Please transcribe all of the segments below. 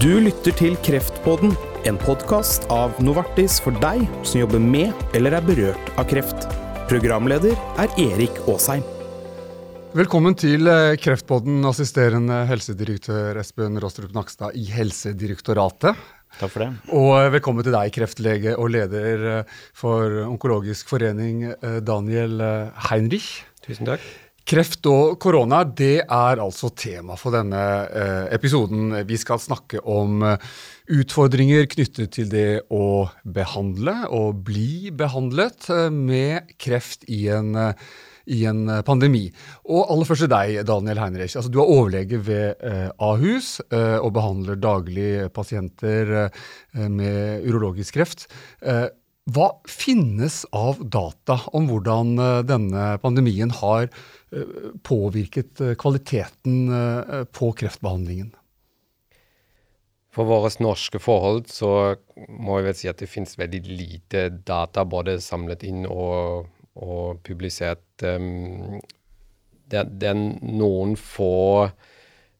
Du lytter til Kreftpodden, en podkast av Novartis for deg som jobber med eller er berørt av kreft. Programleder er Erik Aasheim. Velkommen til eh, Kreftpodden, assisterende helsedirektør Espen Rostrup Nakstad i Helsedirektoratet. Takk for det. Og eh, velkommen til deg, kreftlege og leder eh, for Onkologisk forening, Daniel Heinrich. Tusen takk. Kreft og korona det er altså tema for denne episoden. Vi skal snakke om utfordringer knyttet til det å behandle og bli behandlet med kreft i en i en eh, pandemi. Og aller først til deg, Daniel Heinrich. Altså, du er overlege ved eh, Ahus eh, og behandler daglig pasienter eh, med urologisk kreft. Eh, hva finnes av data om hvordan eh, denne pandemien har påvirket kvaliteten på kreftbehandlingen? For våre norske forhold så må jeg vel si at det finnes veldig lite data både samlet inn og og publisert um, det, det, er noen få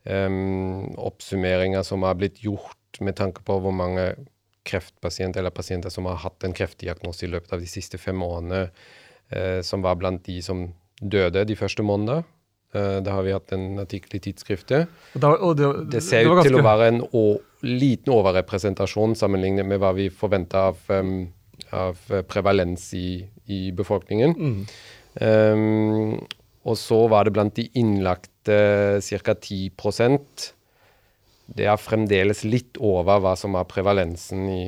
um, oppsummeringer som har blitt gjort med tanke på hvor mange kreftpasienter eller pasienter som har hatt en kreftdiagnose i løpet av de siste fem årene, eh, som var blant de som døde de første månedene. Eh, da har vi hatt en artikkel i tidsskriftet. Det, det, det, ser ut til å være en liten overrepresentasjon sammenlignet med hva vi forventa av um, av eh, prevalens i, i befolkningen. Mm. Um, og så var det blant de innlagte ca. 10 Det er fremdeles litt over hva som er prevalensen i,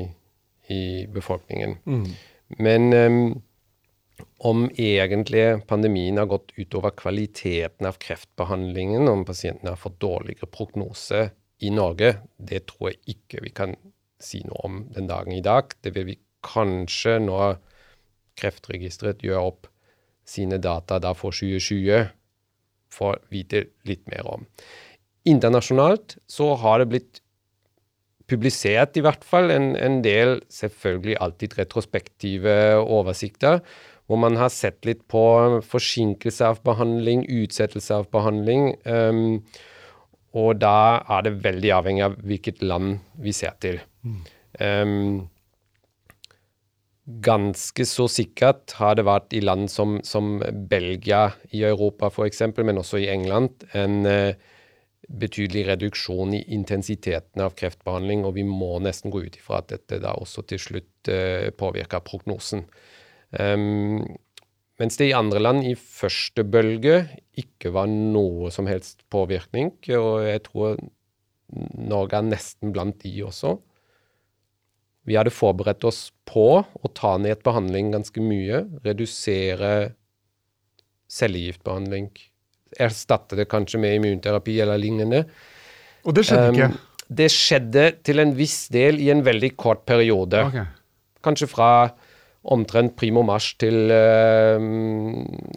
i befolkningen. Mm. Men um, om egentlig pandemien har gått utover kvaliteten av kreftbehandlingen, om pasientene har fått dårligere prognose i Norge, det tror jeg ikke vi kan si noe om den dagen i dag. Det vil vi kanskje når Kreftregisteret gjør opp sine data da for 2020, få vite litt mer om. Internasjonalt så har det blitt publisert i hvert fall en, en del, selvfølgelig alltid retrospektive oversikter, hvor man har sett litt på forsinkelse av behandling, utsettelse av behandling. Um, og da er det veldig avhengig av hvilket land vi ser til. Mm. Um, ganske så sikkert har det vært i land som, som Belgia i Europa f.eks., men også i England, en uh, betydelig reduksjon i intensiteten av kreftbehandling. Og vi må nesten gå ut ifra at dette da også til slutt uh, påvirker prognosen. Um, mens det i andre land i første bølge ikke var noe som helst påvirkning. Og jeg tror Norge er nesten blant de også. Vi hadde forberedt oss på å ta ned behandling ganske mye, redusere cellegiftbehandling, erstatte det kanskje med immunterapi eller lignende. Og det skjedde um, ikke? Det skjedde til en viss del i en veldig kort periode. Okay. Kanskje fra omtrent primo mars til uh,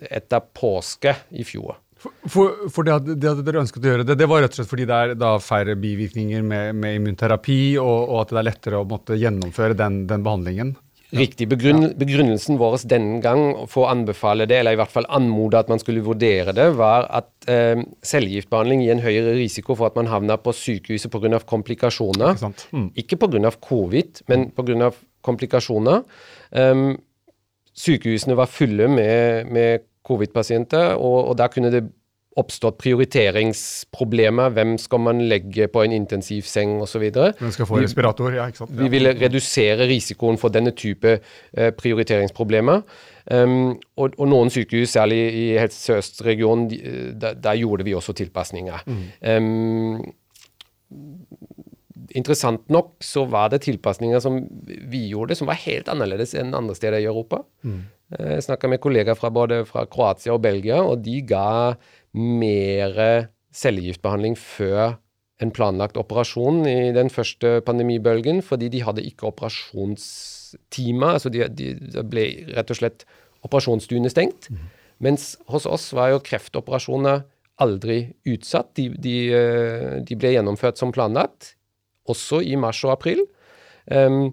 etter påske i fjor. For, for, det, hadde, det, hadde dere ønsket å gjøre, det, det var rett og slett fordi det er færre bivirkninger med, med immunterapi, og, og, at det er lettere å måtte gjennomføre den, den behandlingen? Riktig. Begrunn, begrunnelsen vår denne gang for å anbefale det, eller i hvert fall anmode at man skulle vurdere det, var at eh, cellegiftbehandling gir en høyere risiko for at man havner på sykehuset pga. komplikasjoner. Ikke, mm. ikke pga. covid, men pga. komplikasjoner. Um, sykehusene var fulle med, med covid-pasienter, og, og der kunne det oppstått prioriteringsproblemer. Hvem skal man legge på en intensivseng osv. Hvem skal få respirator, ja, ikke sant. Vi ville redusere risikoen for denne type eh, prioriteringsproblemer. Um, og, og, noen sykehus, særlig i Helse Sør-Øst-regionen, der, der, gjorde vi også tilpasninger. Mm. Um, interessant nok så var det tilpasninger som vi gjorde, som var helt annerledes enn andre steder i Europa. Mm. Jeg snakka med kollegaer fra både fra Kroatia og Belgia, og de ga mer cellegiftbehandling før en planlagt operasjon i den første pandemibølgen, fordi de hadde ikke operasjonstimer. Altså de, de, de ble rett og slett operasjonsstuene stengt. Mm. Mens hos oss var jo kreftoperasjoner aldri utsatt. De, de, eh, de ble gjennomført som planlagt, også i mars og april. Um,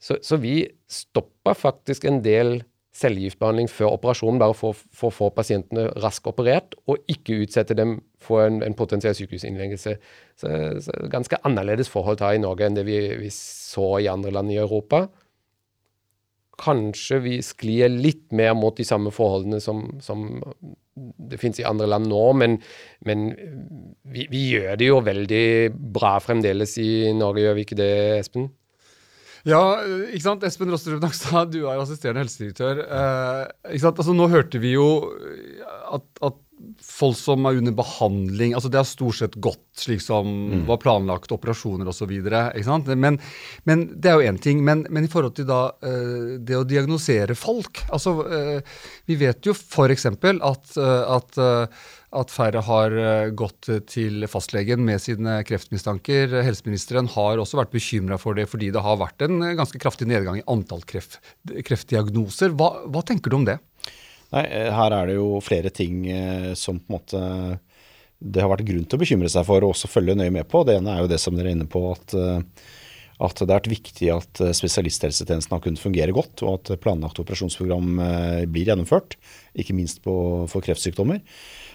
så, så, vi stoppa faktisk en del cellegiftbehandling før operasjonen, bare for å få pasientene raskt operert, og ikke utsette dem for en, en potensiell sykehusinnleggelse. Så, så ganske annerledes forhold her i Norge enn det vi, vi, så i andre land i Europa. Kanskje vi sklir litt mer mot de samme forholdene som, som det finnes i andre land nå, men, men vi, vi, gjør det jo veldig bra fremdeles i Norge, gjør vi ikke det, Espen? Ja, ikke sant. Espen Rosterud Nakstad, du er assisterende helsedirektør. Eh, ikke sant? Altså, nå hørte vi jo at, at, folk som er under behandling altså Det har stort sett gått slik som mm. var planlagt, operasjoner osv. Men, men det er jo én ting. Men, men, i forhold til da uh, det å diagnosere folk altså uh, Vi vet jo f.eks. at, uh, at at færre har eh, gått til fastlegen med sine kreftmistanker. Helseministeren har også vært bekymra for det, fordi det har vært en ganske kraftig nedgang i antall kreft, kreftdiagnoser. Hva, hva, tenker du om det? Nei, eh, Her er det jo flere ting eh, som på en måte det har vært grunn til å bekymre seg for og også følge nøye med på. Det ene er jo det som dere er inne på, at, at det har vært viktig at spesialisthelsetjenesten har kunnet fungere godt, og at planlagt operasjonsprogram blir gjennomført, ikke minst på, for kreftsykdommer.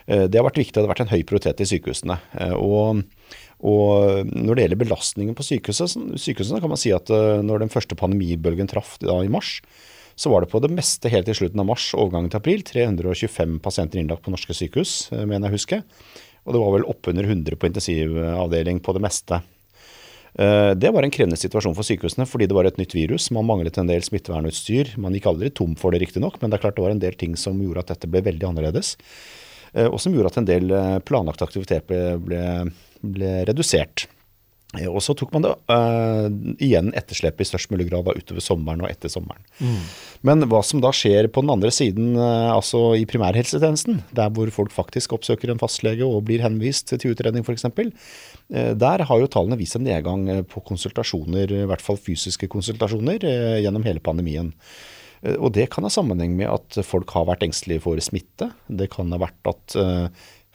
Eh, det har vært viktig, det har vært en høy prioritet i sykehusene. Eh, og, og når det gjelder belastningen på sykehusene, sykehusene, kan man si at eh, når den første pandemibølgen traff da i mars, så var det på det meste helt til slutten av mars, overgangen til april, 325 pasienter innlagt på norske sykehus, mener jeg husker. Og det var vel oppunder 100 på intensivavdeling på det meste. Det var en krevende situasjon for sykehusene fordi det var et nytt virus. Man manglet en del smittevernutstyr. Man gikk aldri tom for det, riktignok, men det er klart det var en del ting som gjorde at dette ble veldig annerledes. Eh, og som gjorde at en del eh, planlagt aktivitet ble, ble, ble redusert. Eh, og så tok man det uh, igjen etterslepet i størst mulig grad da, utover sommeren og etter sommeren. Mm. Men hva som da skjer på den andre siden, uh, altså i primærhelsetjenesten, der hvor folk faktisk oppsøker en fastlege og blir henvist til utredning f.eks., uh, der har jo tallene vist en nedgang på konsultasjoner, i hvert fall fysiske konsultasjoner, gjennom hele pandemien. Og det kan ha sammenheng med at folk har vært engstelige for smitte. Det kan ha vært at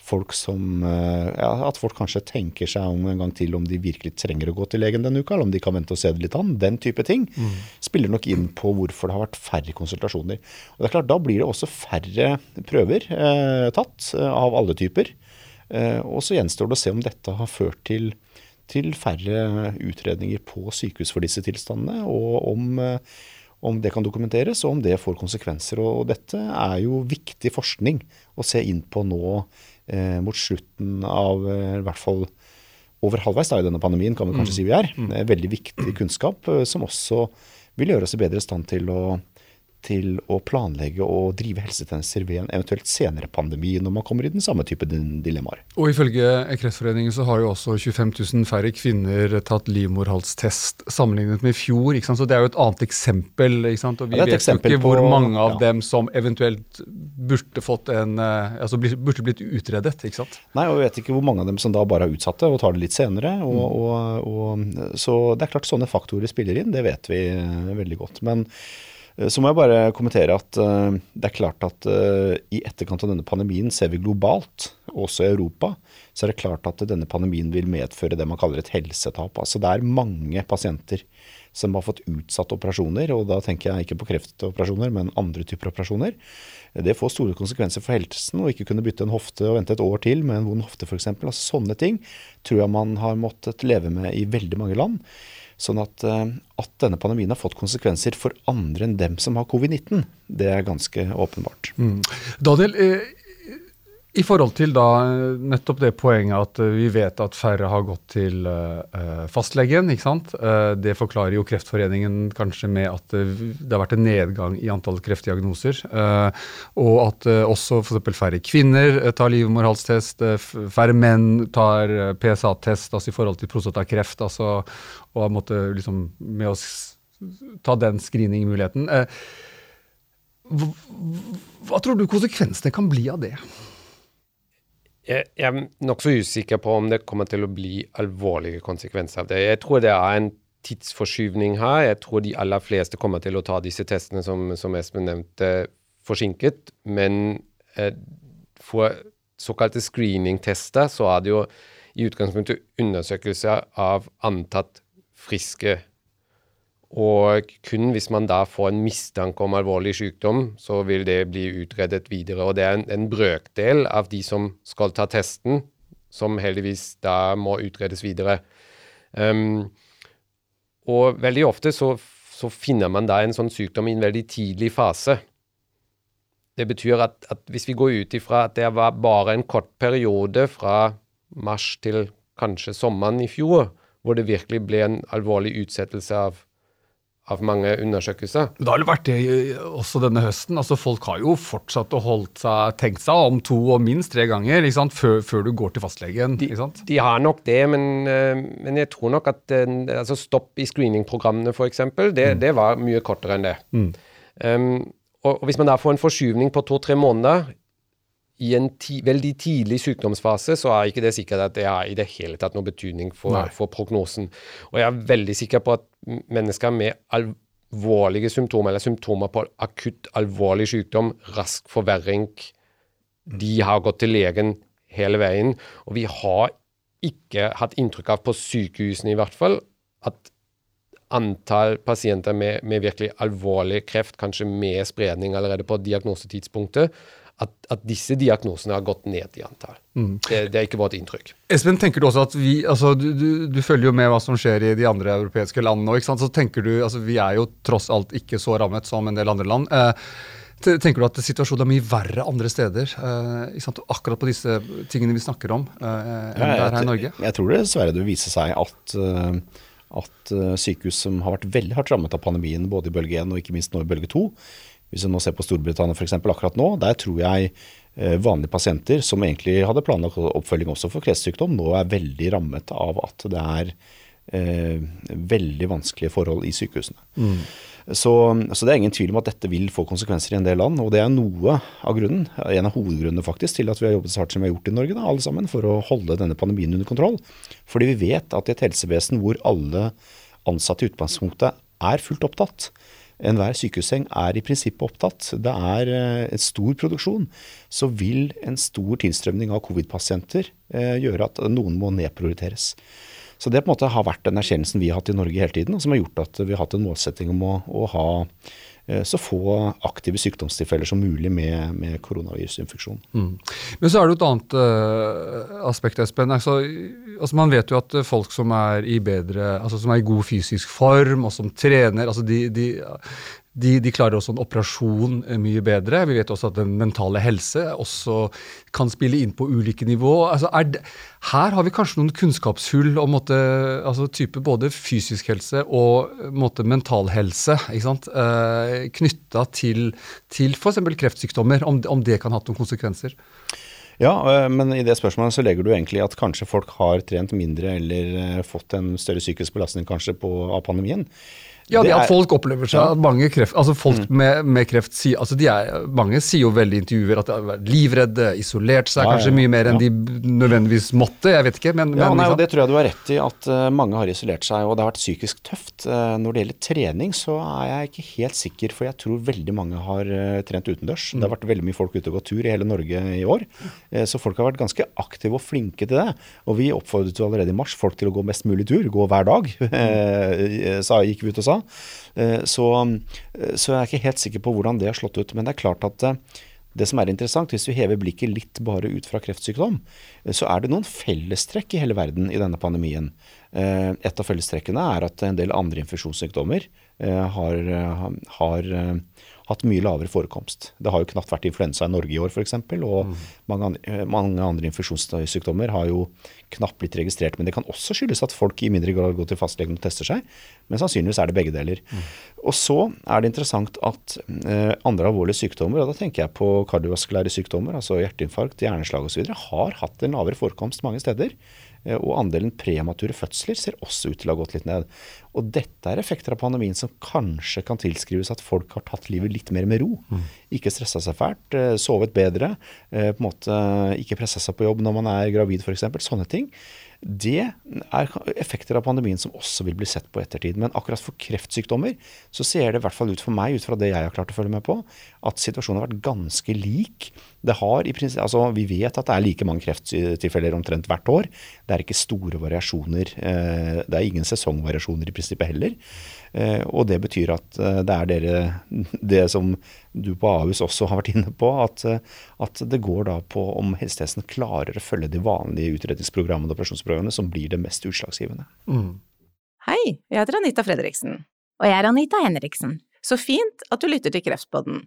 folk som eh, ja, At folk kanskje tenker seg om en gang til om de virkelig trenger å gå til legen denne uka, eller om de kan vente og se det litt an. Den type ting mm. spiller nok inn på hvorfor det har vært færre konsultasjoner. Og det er klart, Da blir det også færre prøver eh, tatt av alle typer. Eh, og så gjenstår det å se om dette har ført til, til færre utredninger på sykehus for disse tilstandene, og om eh, om det kan dokumenteres, og om det får konsekvenser. Og dette er jo viktig forskning å se inn på nå eh, mot slutten av eh, i hvert fall over halvveis da, i denne pandemien, kan vi kanskje mm. si vi er. Mm. Veldig viktig kunnskap eh, som også vil gjøre oss i bedre stand til å til å planlegge og drive helsetjenester ved en eventuelt senere pandemi, når man kommer i den samme type dilemmaer. Og Ifølge Kreftforeningen så har jo også 25 000 færre kvinner tatt livmorhalstest sammenlignet med i fjor. ikke sant? Så Det er jo et annet eksempel. ikke sant? Og Vi ja, vet jo ikke hvor på, mange av ja. dem som eventuelt burde fått en, eh, altså burde blitt utredet. ikke sant? Nei, og vi vet ikke hvor mange av dem som da bare er utsatte og tar det litt senere. Og, mm. og, og, så det er klart sånne faktorer spiller inn, det vet vi eh, veldig godt. Men så må jeg bare kommentere at uh, det er klart at uh, i etterkant av denne pandemien ser vi globalt, også i Europa, så er det klart at denne pandemien vil medføre det man kaller et helsetap. Altså det er mange pasienter som har fått utsatt operasjoner, og da tenker jeg ikke på kreftoperasjoner, men andre typer operasjoner. Det får store konsekvenser for helsen å ikke kunne bytte en hofte og vente et år til med en vond hofte f.eks. Altså, sånne ting tror jeg man har måttet leve med i veldig mange land. Sånn at, eh, at, denne pandemien har fått konsekvenser for andre enn dem som har covid-19, det er ganske åpenbart. Mm. Daniel, eh, i forhold til da nettopp det poenget at eh, vi vet at færre har gått til uh, fastlegen. ikke sant? Det forklarer jo Kreftforeningen kanskje med at det har vært en nedgang i antall kreftdiagnoser. Og at også f.eks. færre kvinner tar livmorhalstest, færre menn tar PSA-test altså i forhold til prostatakreft. altså og har måttet liksom med å ta den screeningmuligheten. Hva tror du konsekvensene kan bli av det? Jeg, jeg er nokså usikker på om det kommer til å bli alvorlige konsekvenser av det. Jeg tror det er en tidsforskyvning her. Jeg tror de aller fleste kommer til å ta disse testene som, som Espen nevnte, forsinket. Men eh, for såkalte screeningtester så er det jo i utgangspunktet undersøkelser av antatt friske. Og kun hvis man da får en mistanke om alvorlig sykdom, så vil det bli utredet videre. Og det er en, en brøkdel av de som skal ta testen, som heldigvis da må utredes videre. Um, og veldig ofte så, så, finner man da en sånn sykdom i en veldig tidlig fase. Det betyr at, at hvis vi går ut ifra at det var bare en kort periode fra mars til kanskje sommeren i fjor, hvor det virkelig ble en alvorlig utsettelse av av mange undersøkelser. Det har vært det også denne høsten. altså Folk har jo fortsatt å holdt seg, tenkt seg om to og minst tre ganger før, før, du går til fastlegen. De, de har nok det, men, eh, men, jeg tror nok at altså stopp i screeningprogrammene f.eks., det, mm. det var mye kortere enn det. Mm. Um, og, og, Hvis man da får en forskyvning på to-tre måneder i en ti, veldig tidlig sykdomsfase så er ikke det sikkert at det har i det hele tatt noen betydning for, for, prognosen. Og jeg er veldig sikker på at mennesker med alvorlige symptomer, eller symptomer på akutt alvorlig sykdom, rask forverring, de har gått til legen hele veien. Og vi har ikke hatt inntrykk av, på sykehusene i hvert fall, at antall pasienter med, med virkelig alvorlig kreft, kanskje med spredning allerede på diagnosetidspunktet, at, at, disse diagnosene har gått ned i antall. Mm. Det, det, er ikke vårt inntrykk. Espen, tenker Du også at vi, altså, du, du, du, følger jo med hva som skjer i de andre europeiske landene. ikke sant? Så tenker du, altså Vi er jo tross alt ikke så rammet som en del andre land. Eh, tenker du at situasjonen er mye verre andre steder? Eh, akkurat på disse tingene vi snakker om, eh, enn ja, der her i Norge? Jeg tror det dessverre det vil vise seg at, uh, at uh, sykehus som har vært veldig hardt rammet av pandemien, både i bølge 1 og ikke minst nå i bølge 2, hvis vi nå ser på Storbritannia f.eks. akkurat nå, der tror jeg eh, vanlige pasienter som egentlig hadde planlagt oppfølging også for kreftsykdom, nå er veldig rammet av at det er eh, veldig vanskelige forhold i sykehusene. Mm. Så, så, det er ingen tvil om at dette vil få konsekvenser i en del land. Og det er noe av grunnen, en av hovedgrunnene faktisk, til at vi har jobbet så hardt som vi har gjort i Norge, da, alle sammen, for å holde denne pandemien under kontroll. Fordi vi vet at i et helsevesen hvor alle ansatte i utgangspunktet er fullt opptatt, enhver sykehusseng er i prinsippet opptatt. Det er eh, en stor produksjon. Så vil en stor tilstrømning av covid-pasienter eh, gjøre at noen må nedprioriteres. Så det på en måte har vært den erkjennelsen vi har hatt i Norge hele tiden, og som har gjort at vi har hatt en målsetting om å, å ha så få aktive sykdomstilfeller som mulig med, med koronavirusinfeksjon. Mm. Men så er det et annet uh, aspekt, Espen. Altså, altså, man vet jo at folk som er i bedre, altså som er i god fysisk form, og som trener altså de, de, de, de, klarer også en operasjon eh, mye bedre. Vi vet også at den mentale helse også kan spille inn på ulike nivå. Altså det, her har vi kanskje noen kunnskapshull om måtte, altså type både fysisk helse og måtte, mental helse eh, knytta til, til f.eks. kreftsykdommer, om, om det kan ha noen konsekvenser. Ja, eh, men i det spørsmålet så legger du egentlig at kanskje folk har trent mindre eller eh, fått en større psykisk belastning kanskje på, av pandemien. Ja, det, at folk opplever seg at mange kreft, altså folk mm. med, med, kreft sier altså de er, Mange sier jo veldig i intervjuer at de har vært livredde, isolert seg ja, kanskje ja, mye mer enn de nødvendigvis måtte. Jeg vet ikke, men, men nei, Det tror jeg du har rett i, at uh, mange har isolert seg, og det har vært psykisk tøft. Uh, når det gjelder trening, så er jeg ikke helt sikker, for jeg tror veldig mange har uh, trent utendørs. Mm. Det har vært veldig mye folk ute og gått tur i hele Norge i år, så folk har vært ganske aktive og flinke til det. Og vi oppfordret jo allerede i mars folk til å gå mest mulig tur, gå hver dag, sa, gikk vi ut og sa. Eh, så, eh, så, jeg er ikke helt sikker på hvordan det har slått ut. Men det er klart at eh, det som er interessant, hvis vi hever blikket litt bare ut fra kreftsykdom, så er det noen fellestrekk i hele verden i denne pandemien. Et av fellestrekkene er at en del andre infeksjonssykdommer har, har hatt mye lavere forekomst. Det har jo knapt vært influensa i Norge i år f.eks. Og mm. mange, andre, eh, mange, andre infeksjonssykdommer har jo knapt blitt registrert. Men det kan også skyldes at folk i mindre grad går til fastlegen og tester seg. Men sannsynligvis er det begge deler. Mm. Og så er det interessant at eh, andre alvorlige sykdommer, og da tenker jeg på kardiovaskulære sykdommer, altså hjerteinfarkt, hjerneslag osv., har hatt en lavere forekomst mange steder. Eh, og andelen premature fødsler ser også ut til å ha gått litt ned. Og dette er effekter av pandemien som kanskje kan tilskrives at folk har tatt livet litt mer med ro. Mm. Ikke stressa seg fælt, eh, sovet bedre, eh, på en måte ikke pressa seg på jobb når man er gravid f.eks. Sånne ting. Det er effekter av pandemien som også vil bli sett på ettertid. Men akkurat for kreftsykdommer så ser det i hvert fall ut for meg, ut fra det jeg har klart å følge med på, at situasjonen har vært ganske lik. Det har i prinsipp, altså Vi vet at det er like mange krefttilfeller omtrent hvert år. Det er ikke store variasjoner. Eh, det er ingen sesongvariasjoner i prinsippet heller. Eh, og det betyr at eh, det er dere, det som du på Ahus også har vært inne på, at, at det går da på om helsetjenesten klarer å følge de vanlige utredningsprogrammene og operasjonsprogrammene som blir det mest utslagsgivende. Mm. Hei, jeg heter Anita Fredriksen. Og jeg er Anita Henriksen. Så fint at du lytter til Kreftpodden.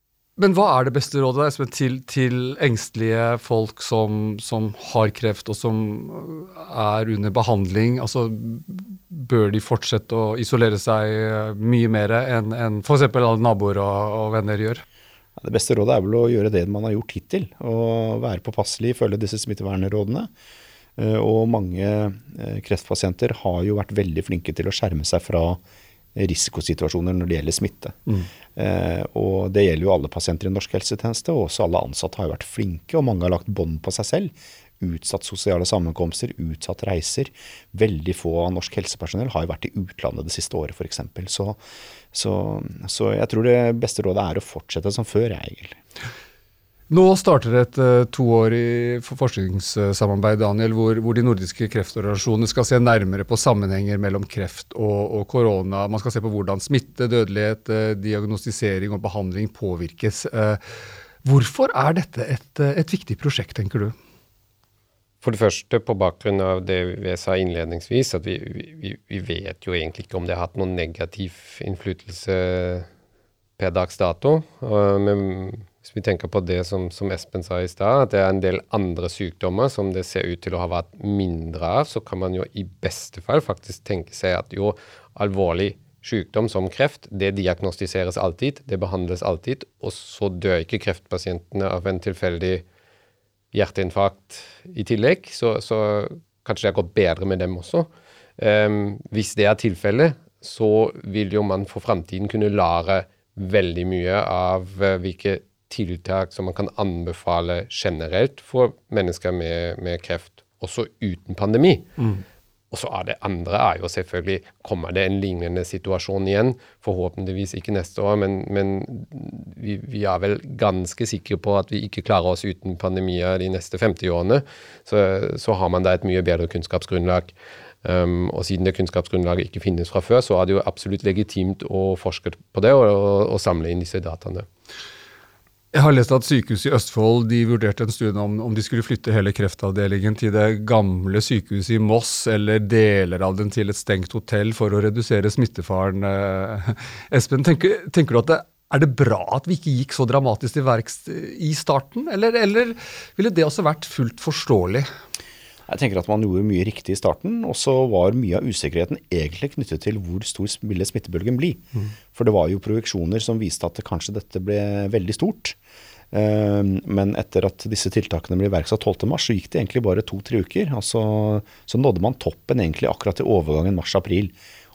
Men hva er det beste rådet der, til, til engstelige folk som, som, har kreft og som er under behandling? Altså, bør de fortsette å isolere seg mye mer enn en f.eks. naboer og, og, venner gjør? Det beste rådet er vel å gjøre det man har gjort hittil. og Være påpasselig, følge disse smittevernrådene. Eh, og mange kreftpasienter har jo vært veldig flinke til å skjerme seg fra risikosituasjoner når det gjelder smitte. Mm. Eh, og det gjelder jo alle pasienter i norsk helsetjeneste, og også alle ansatte har jo vært flinke, og mange har lagt bånd på seg selv. Utsatt sosiale sammenkomster, utsatt reiser. Veldig få av norsk helsepersonell har jo vært i utlandet det siste året f.eks. Så, så, så jeg tror det beste rådet er å fortsette som før, jeg egentlig. Nå starter et uh, toårig forskningssamarbeid Daniel, hvor, hvor, de nordiske kreftorganisasjonene skal se nærmere på sammenhenger mellom kreft og, korona. Man skal se på hvordan smitte, dødelighet, uh, diagnostisering og behandling påvirkes. Uh, hvorfor er dette et, et, viktig prosjekt, tenker du? For det første, på bakgrunn av det vi sa innledningsvis, at vi, vi, vi vet jo egentlig ikke om det har hatt noen negativ innflytelse per dags dato. men hvis vi tenker på det som, som Espen sa i stad, at det er en del andre sykdommer som det ser ut til å ha vært mindre av, så kan man jo i beste fall faktisk tenke seg at jo alvorlig sykdom som kreft, det diagnostiseres alltid, det behandles alltid, og så dør ikke kreftpasientene av en tilfeldig hjerteinfarkt i tillegg. Så, så kanskje det har gått bedre med dem også. Um, hvis det er tilfellet, så vil jo man for framtiden kunne lære veldig mye av uh, hvilke tiltak som man kan anbefale generelt for mennesker med, med kreft, også uten pandemi. Mm. Og så er det andre er jo selvfølgelig Kommer det en lignende situasjon igjen? Forhåpentligvis ikke neste år, men, men vi, vi, er vel ganske sikre på at vi ikke klarer oss uten pandemier de neste 50 årene. Så, så har man da et mye bedre kunnskapsgrunnlag. Um, og siden det kunnskapsgrunnlaget ikke finnes fra før, så er det jo absolutt legitimt å forske på det og, og, og samle inn disse dataene. Jeg har lest at Sykehuset i Østfold de vurderte en stund om, om de skulle flytte hele kreftavdelingen til det gamle sykehuset i Moss, eller deler av den til et stengt hotell for å redusere smittefaren. Eh, Espen, tenker, tenker, du at det er det bra at vi ikke gikk så dramatisk til verks i starten, eller, eller ville det også vært fullt forståelig? Jeg tenker at man gjorde mye riktig i starten, og så var mye av usikkerheten egentlig knyttet til hvor stor ville smittebølgen bli. Mm. For det var jo projeksjoner som viste at kanskje dette ble veldig stort. Ehm, men etter at disse tiltakene ble iverksatt 12.3, så gikk det egentlig bare to-tre uker. Altså, så nådde man toppen egentlig akkurat til overgangen mars-april.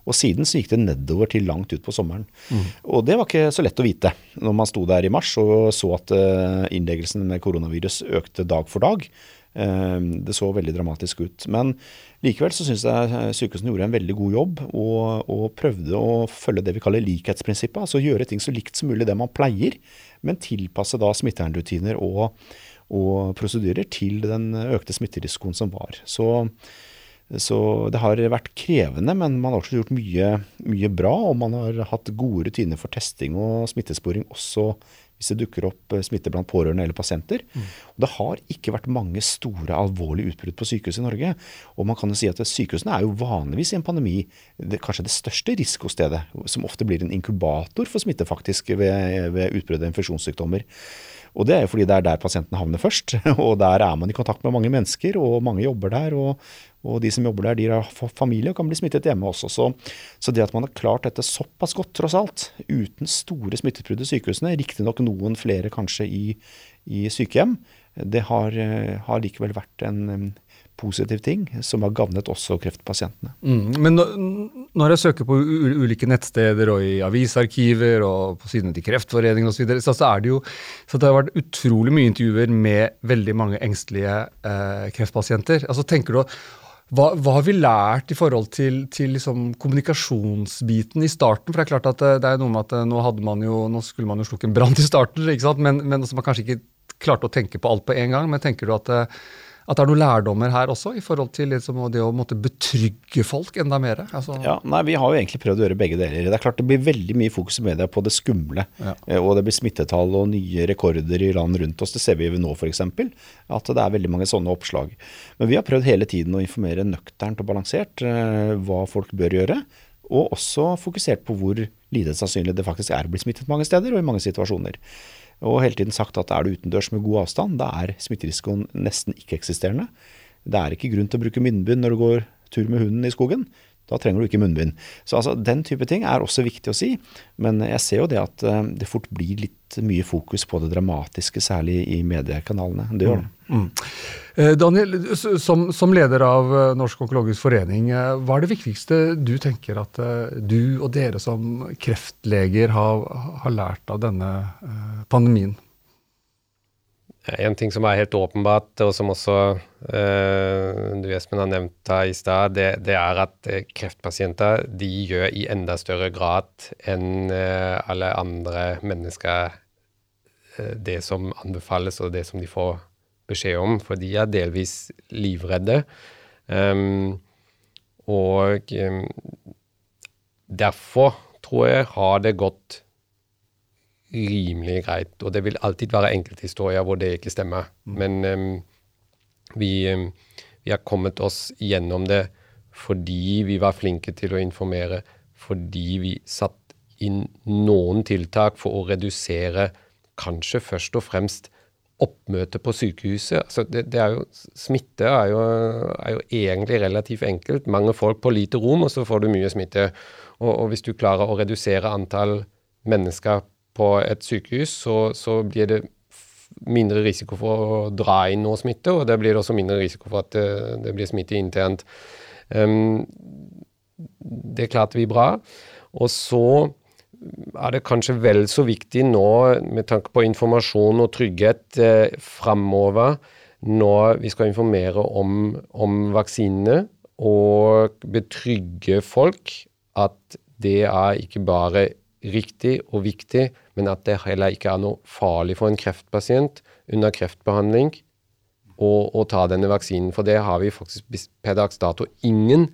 Og siden så gikk det nedover til langt ut på sommeren. Mm. Og det var ikke så lett å vite når man sto der i mars og så at eh, innleggelsen med koronavirus økte dag for dag. Ehm, det så veldig dramatisk ut. Men likevel så syns jeg eh, sykehusene gjorde en veldig god jobb og, og, prøvde å følge det vi kaller likhetsprinsippet. Altså gjøre ting så likt som mulig det man pleier, men tilpasse da smittevernrutiner og, og prosedyrer til den økte smitterisikoen som var. Så, så, det har vært krevende, men man har også gjort mye, mye bra. Og man har hatt gode rutiner for testing og smittesporing også hvis det dukker opp eh, smitte blant pårørende eller pasienter. Mm. det har ikke vært mange store, alvorlige utbrudd på sykehus i Norge. Og man kan jo si at sykehusene er jo vanligvis i en pandemi det, kanskje det største risikostedet, som ofte blir en inkubator for smitte faktisk ved, ved utbrudd av infeksjonssykdommer. Og det er jo fordi det er der pasienten havner først. Og der er man i kontakt med mange mennesker, og mange jobber der. og og de som jobber der, de har familie og kan bli smittet hjemme også. Så, så det at man har klart dette såpass godt, tross alt, uten store smitteutbrudd i sykehusene, riktignok noen flere kanskje i, i sykehjem, det har, eh, har, likevel vært en positiv ting som har gagnet også kreftpasientene. Mm, men når jeg søker på ulike nettsteder og i avisarkiver og på sidene til Kreftforeningen osv., så, videre, så, er det jo så det har vært utrolig mye intervjuer med veldig mange engstelige eh, kreftpasienter. Altså tenker du hva, hva, har vi lært i forhold til, til liksom kommunikasjonsbiten i starten? For det er klart at eh, det er noe med at eh, nå, man jo, nå skulle man jo slukke en brann i starten, men, men altså man kanskje ikke klarte å tenke på alt på en gang. Men tenker du at eh, at det er noen lærdommer her også, i forhold til liksom, det å måtte betrygge folk enda mer? Altså. Ja, nei, Vi har jo egentlig prøvd å gjøre begge deler. Det er klart det blir veldig mye fokus i media på det skumle. Ja. Eh, og det blir smittetall og nye rekorder i land rundt oss. Det ser vi jo nå f.eks. At det er veldig mange sånne oppslag. Men vi har prøvd hele tiden å informere nøkternt og balansert eh, hva folk bør gjøre. Og også fokusert på hvor lite sannsynlig det faktisk er å bli smittet mange steder og i mange situasjoner og hele tiden sagt at er du utendørs med god avstand, da er smitterisikoen nesten ikke-eksisterende. Det er ikke grunn til å bruke munnbind når du går tur med hunden i skogen. Da trenger du ikke munnbind. Så altså, Den type ting er også viktig å si. Men jeg ser jo det at uh, det fort blir litt mye fokus på det dramatiske, særlig i mediekanalene. Det gjør det. Mm. Mm. Eh, Daniel, som, som, leder av eh, Norsk onkologisk forening, hva er det viktigste du tenker at du og dere som kreftleger har, har lært av denne pandemien? En ting som er helt åpenbart, og som også eh, du Espen har nevnt her i stad, det, det, er at uh, kreftpasienter de gjør i enda større grad enn eh, alle andre mennesker det som anbefales, og det som de får beskjed om. For de er delvis livredde. Um, og um, derfor tror jeg har det gått rimelig greit. Og det vil alltid være enkelthistorier hvor det ikke stemmer. Mm. Men um, vi, um, vi, har kommet oss gjennom det fordi vi var flinke til å informere, fordi vi satt inn noen tiltak for å redusere kanskje først og fremst oppmøte på sykehuset. Altså det, det er jo, smitte er jo, er jo, egentlig relativt enkelt. Mange folk på lite rom, og så får du mye smitte. Og, og hvis du klarer å redusere antall mennesker på et sykehus, så, så, blir det mindre risiko for å dra inn noe smitte, og det blir også mindre risiko for at det, det blir smitte internt. Um, det klarte vi bra. Og så er det kanskje vel så viktig nå, med tanke på informasjon og trygghet eh, framover, når vi skal informere om, om vaksinene, og betrygge folk at det er ikke bare riktig og viktig, men at det heller ikke er noe farlig for en kreftpasient under kreftbehandling å, ta denne vaksinen. For det har vi faktisk per dags dato ingen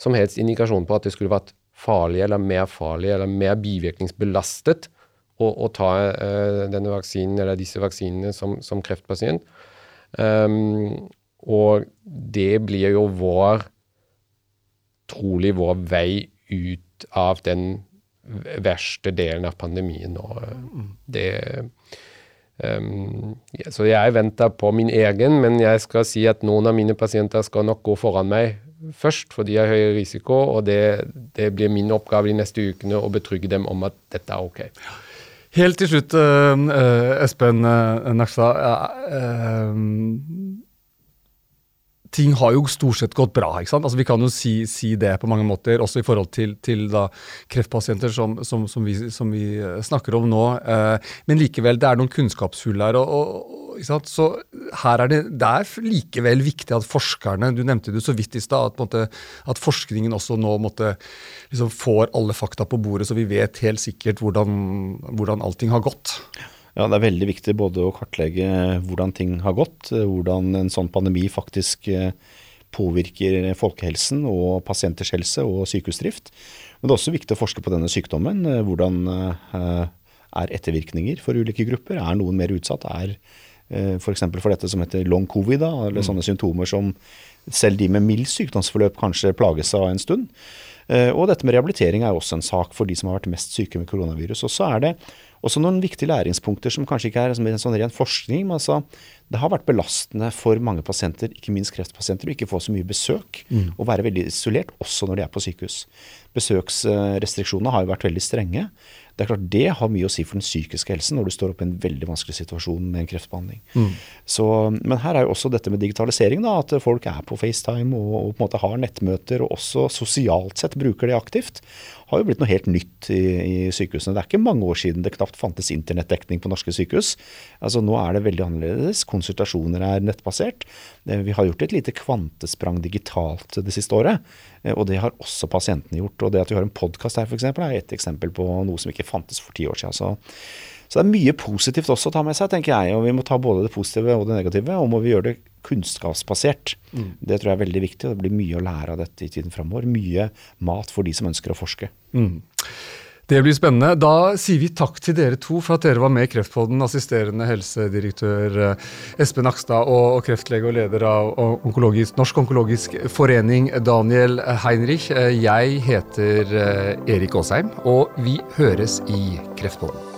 som helst indikasjon på at det skulle vært farlig eller mer farlig eller mer bivirkningsbelastet å, å ta uh, denne vaksinen eller disse vaksinene som, som kreftpasient. Um, og det blir jo vår trolig vår vei ut av den verste delen av pandemien nå. Det um, Så jeg venter på min egen, men jeg skal si at noen av mine pasienter skal nok gå foran meg først, for de har høy risiko, og det, det, blir min oppgave de neste ukene å betrygge dem om at dette er ok. Helt til slutt, uh, Espen uh, Nakstad. Ting har jo stort sett gått bra. ikke sant? Altså Vi kan jo si, si det på mange måter, også i forhold til, til da, kreftpasienter som, som, som, vi, som, vi, eh, snakker om nå. Eh, men likevel, det er noen kunnskapshull her. og, og ikke sant? Så her er det, det er likevel viktig at forskerne Du nevnte det så vidt i stad, at, at, forskningen også nå måtte, liksom, får alle fakta på bordet, så vi vet helt sikkert hvordan, hvordan allting har gått. Ja, Det er veldig viktig både å kartlegge hvordan ting har gått, hvordan en sånn pandemi faktisk eh, påvirker folkehelsen og pasienters helse og sykehusdrift. Men det er også viktig å forske på denne sykdommen. Eh, hvordan eh, er ettervirkninger for ulike grupper? Er noen mer utsatt? Er f.eks. For, for dette som heter long covid, da, eller mm. sånne symptomer som selv de med mild sykdomsforløp kanskje plages av en stund. Og dette med rehabilitering er også en sak for de som har vært mest syke med koronavirus. Og så er det Også noen viktige læringspunkter som kanskje ikke er som en sånn ren forskning, men altså det har vært belastende for mange pasienter, ikke minst kreftpasienter, å ikke få så mye besøk mm. og være veldig isolert, også når de er på sykehus. Besøksrestriksjonene har jo vært veldig strenge. Det er klart det har mye å si for den psykiske helsen når du står oppe i en veldig vanskelig situasjon med en kreftbehandling. Mm. Så, men her er jo også dette med digitalisering, da, at folk er på FaceTime og, og, på en måte har nettmøter og også sosialt sett bruker det aktivt, har jo blitt noe helt nytt i, i sykehusene. Det er ikke mange år siden det knapt fantes internettdekning på norske sykehus. Altså Nå er det veldig annerledes. Konsultasjoner er nettbasert. Eh, vi har gjort et lite kvantesprang digitalt det siste året. Eh, og det har også pasientene gjort. Og det at vi har en podkast her, f.eks., er et eksempel på noe som ikke fantes for ti år siden. Så, så, det er mye positivt også å ta med seg, tenker jeg. Og vi må ta både det positive og det negative. Og må vi gjøre det kunnskapsbasert. Mm. Det tror jeg er veldig viktig. og Det blir mye å lære av dette i tiden framover. Mye mat for de som ønsker å forske. Mm. Det blir spennende. Da sier vi takk til dere to for at dere var med i Kreftpodden. Assisterende helsedirektør eh, Espen Akstad og kreftlege og leder av onkologisk, Norsk onkologisk forening, Daniel Heinrich. Eh, jeg heter eh, Erik Aasheim, og vi høres i Kreftpodden.